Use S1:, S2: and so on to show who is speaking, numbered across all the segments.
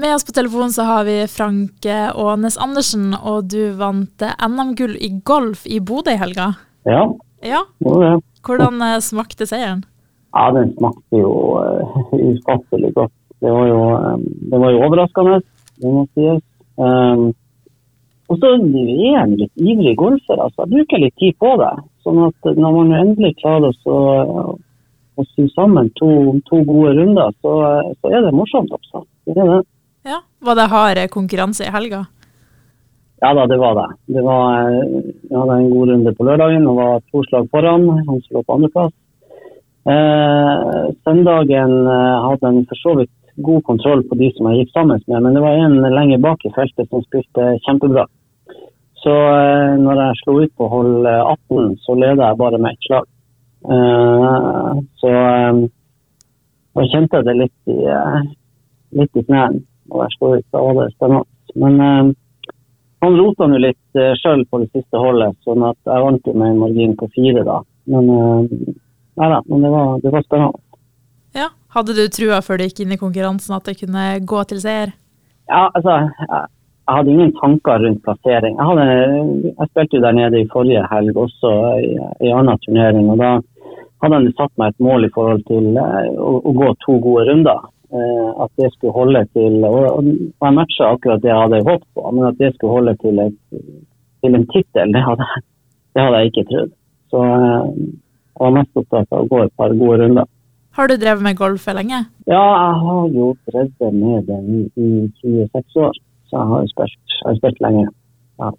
S1: Med oss på telefonen så har vi Frank Aanes Andersen, og du vant NM-gull i golf i Bodø i helga.
S2: Ja,
S1: Ja. Hvordan eh, smakte seieren?
S2: Ja, den smakte jo uh, ufattelig godt. Det var jo, um, det var jo overraskende, det må sies. Um, og så er en litt ivrig golfer. altså. Jeg bruker litt tid på det. Sånn at når man endelig klarer å, å sy sammen to, to gode runder, så, så er det morsomt også. Det er det.
S1: Ja, Var det hard konkurranse i helga?
S2: Ja da, det var det. det var, jeg hadde en god runde på lørdagen og var to slag foran. Han som lå på andreplass. Eh, søndagen eh, hadde en for så vidt god kontroll på de som jeg gikk sammen med, men det var en lenger bak i feltet som spilte kjempebra. Så eh, når jeg slo ut på hold 18, så leda jeg bare med ett slag. Eh, så eh, da kjente jeg det litt i, eh, litt i knærne når jeg slår ut. av det spennende. Men eh, han rota nå litt eh, sjøl på det siste holdet, sånn at jeg vant jo med en margin på fire da. Men, eh, nei da, men det var, det var spennende.
S1: Ja, Hadde du trua før du gikk inn i konkurransen at det kunne gå til seier?
S2: Ja, altså, jeg, jeg hadde ingen tanker rundt plassering. Jeg, hadde, jeg spilte jo der nede i forrige helg også, i, i annen turnering. og Da hadde han satt meg et mål i forhold til uh, å, å, gå to gode runder. Uh, at det skulle holde til og, Jeg matcha akkurat det jeg hadde håpet på, men at det skulle holde til, et, til en tittel, det, det, hadde jeg ikke trodd. Så uh, jeg var mest opptatt av å gå et par gode runder.
S1: Har du drevet med golf lenge?
S2: Ja, jeg har jo drevet med det i, i 26 år. Så jeg har spilt, jeg har spilt lenge. Ja.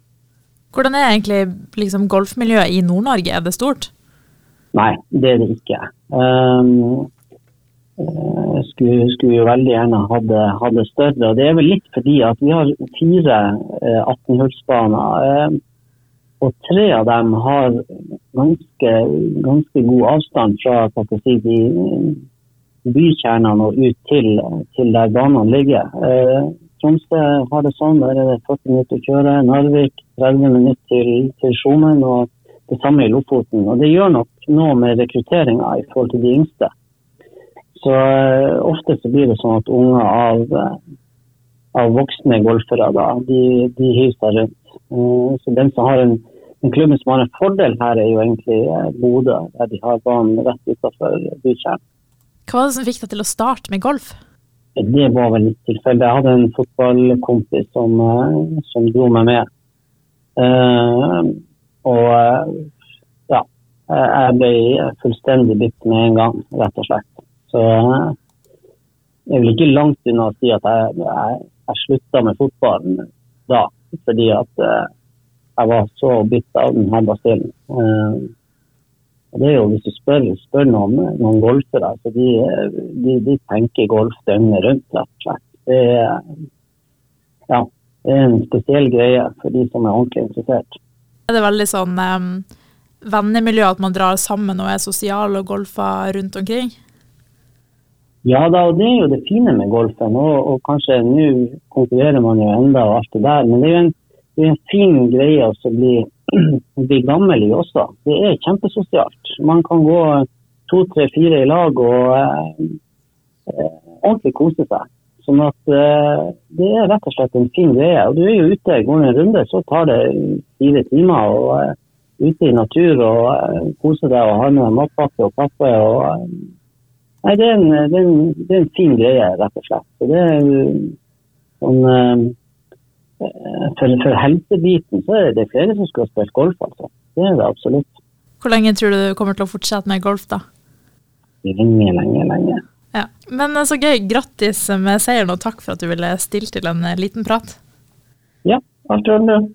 S1: Hvordan er egentlig liksom, golfmiljøet i Nord-Norge? Er det stort?
S2: Nei, det er det ikke. Um, skulle, skulle, jo veldig gjerne hatt det større. og Det er vel litt fordi at vi har fire uh, 18-hullsbaner. Uh, og tre av dem har ganske, ganske god avstand fra si, de bykjernene og ut til, til der banene ligger. Tromsø har det sånn, der er det 40 minutter å kjøre. Narvik 30 minutter til, til Skjomen, og det samme i Lofoten. Og Det gjør nok noe med rekrutteringa i forhold til de yngste. Så uh, ofte så blir det sånn at unger av, uh, av voksne golfere da, de, de hiver seg rundt. Uh, så den som har en, en klubben som har en fordel her, er jo egentlig Bodø, der de har banen rett utenfor bykjernen.
S1: Hva var det som fikk deg til å starte med golf?
S2: Det var vel litt tilfeldig. Jeg hadde en fotballkompis som, som dro meg med. og ja, jeg ble fullstendig bitt med en gang, rett og slett. Så jeg er vel ikke langt unna å si at jeg, jeg, jeg slutta med fotballen da, fordi at uh, jeg var så bitt av denne basillen. Og det er jo, Hvis du spør, spør noen, noen golfere, så de, de, de, tenker golf døgnet rundt. Det er, ja, det er en spesiell greie for de som er ordentlig interessert.
S1: Er det veldig sånn um, vennemiljø at man drar sammen og er sosial og golfer rundt omkring?
S2: Ja da, og det er jo det fine med golfen. Og, og kanskje nå konkurrerer man jo enda og alt det der. Men det er jo en, er en fin greie å bli, bli, gammel i også. Det er kjempesosialt. Man kan gå to, tre, fire i lag og eh, eh, ordentlig kose seg. Sånn at eh, det er rett og slett en fin greie. Og du er jo ute, går en runde, så tar det fire timer. og eh, Ute i natur og eh, kose deg og ha med matpakke og kaffe. og eh, Nei, det er, en, det, er en, det er, en, fin greie, rett og slett. Så det er sånn, uh, for, for, helsebiten så er det flere som skulle ha spilt golf, altså. Det er det absolutt.
S1: Hvor lenge tror du du kommer til å fortsette med golf, da?
S2: Lenge, lenge, lenge.
S1: Ja, Men så gøy. Grattis med seieren, og takk for at du ville stille til en liten prat.
S2: Ja, alt i orden.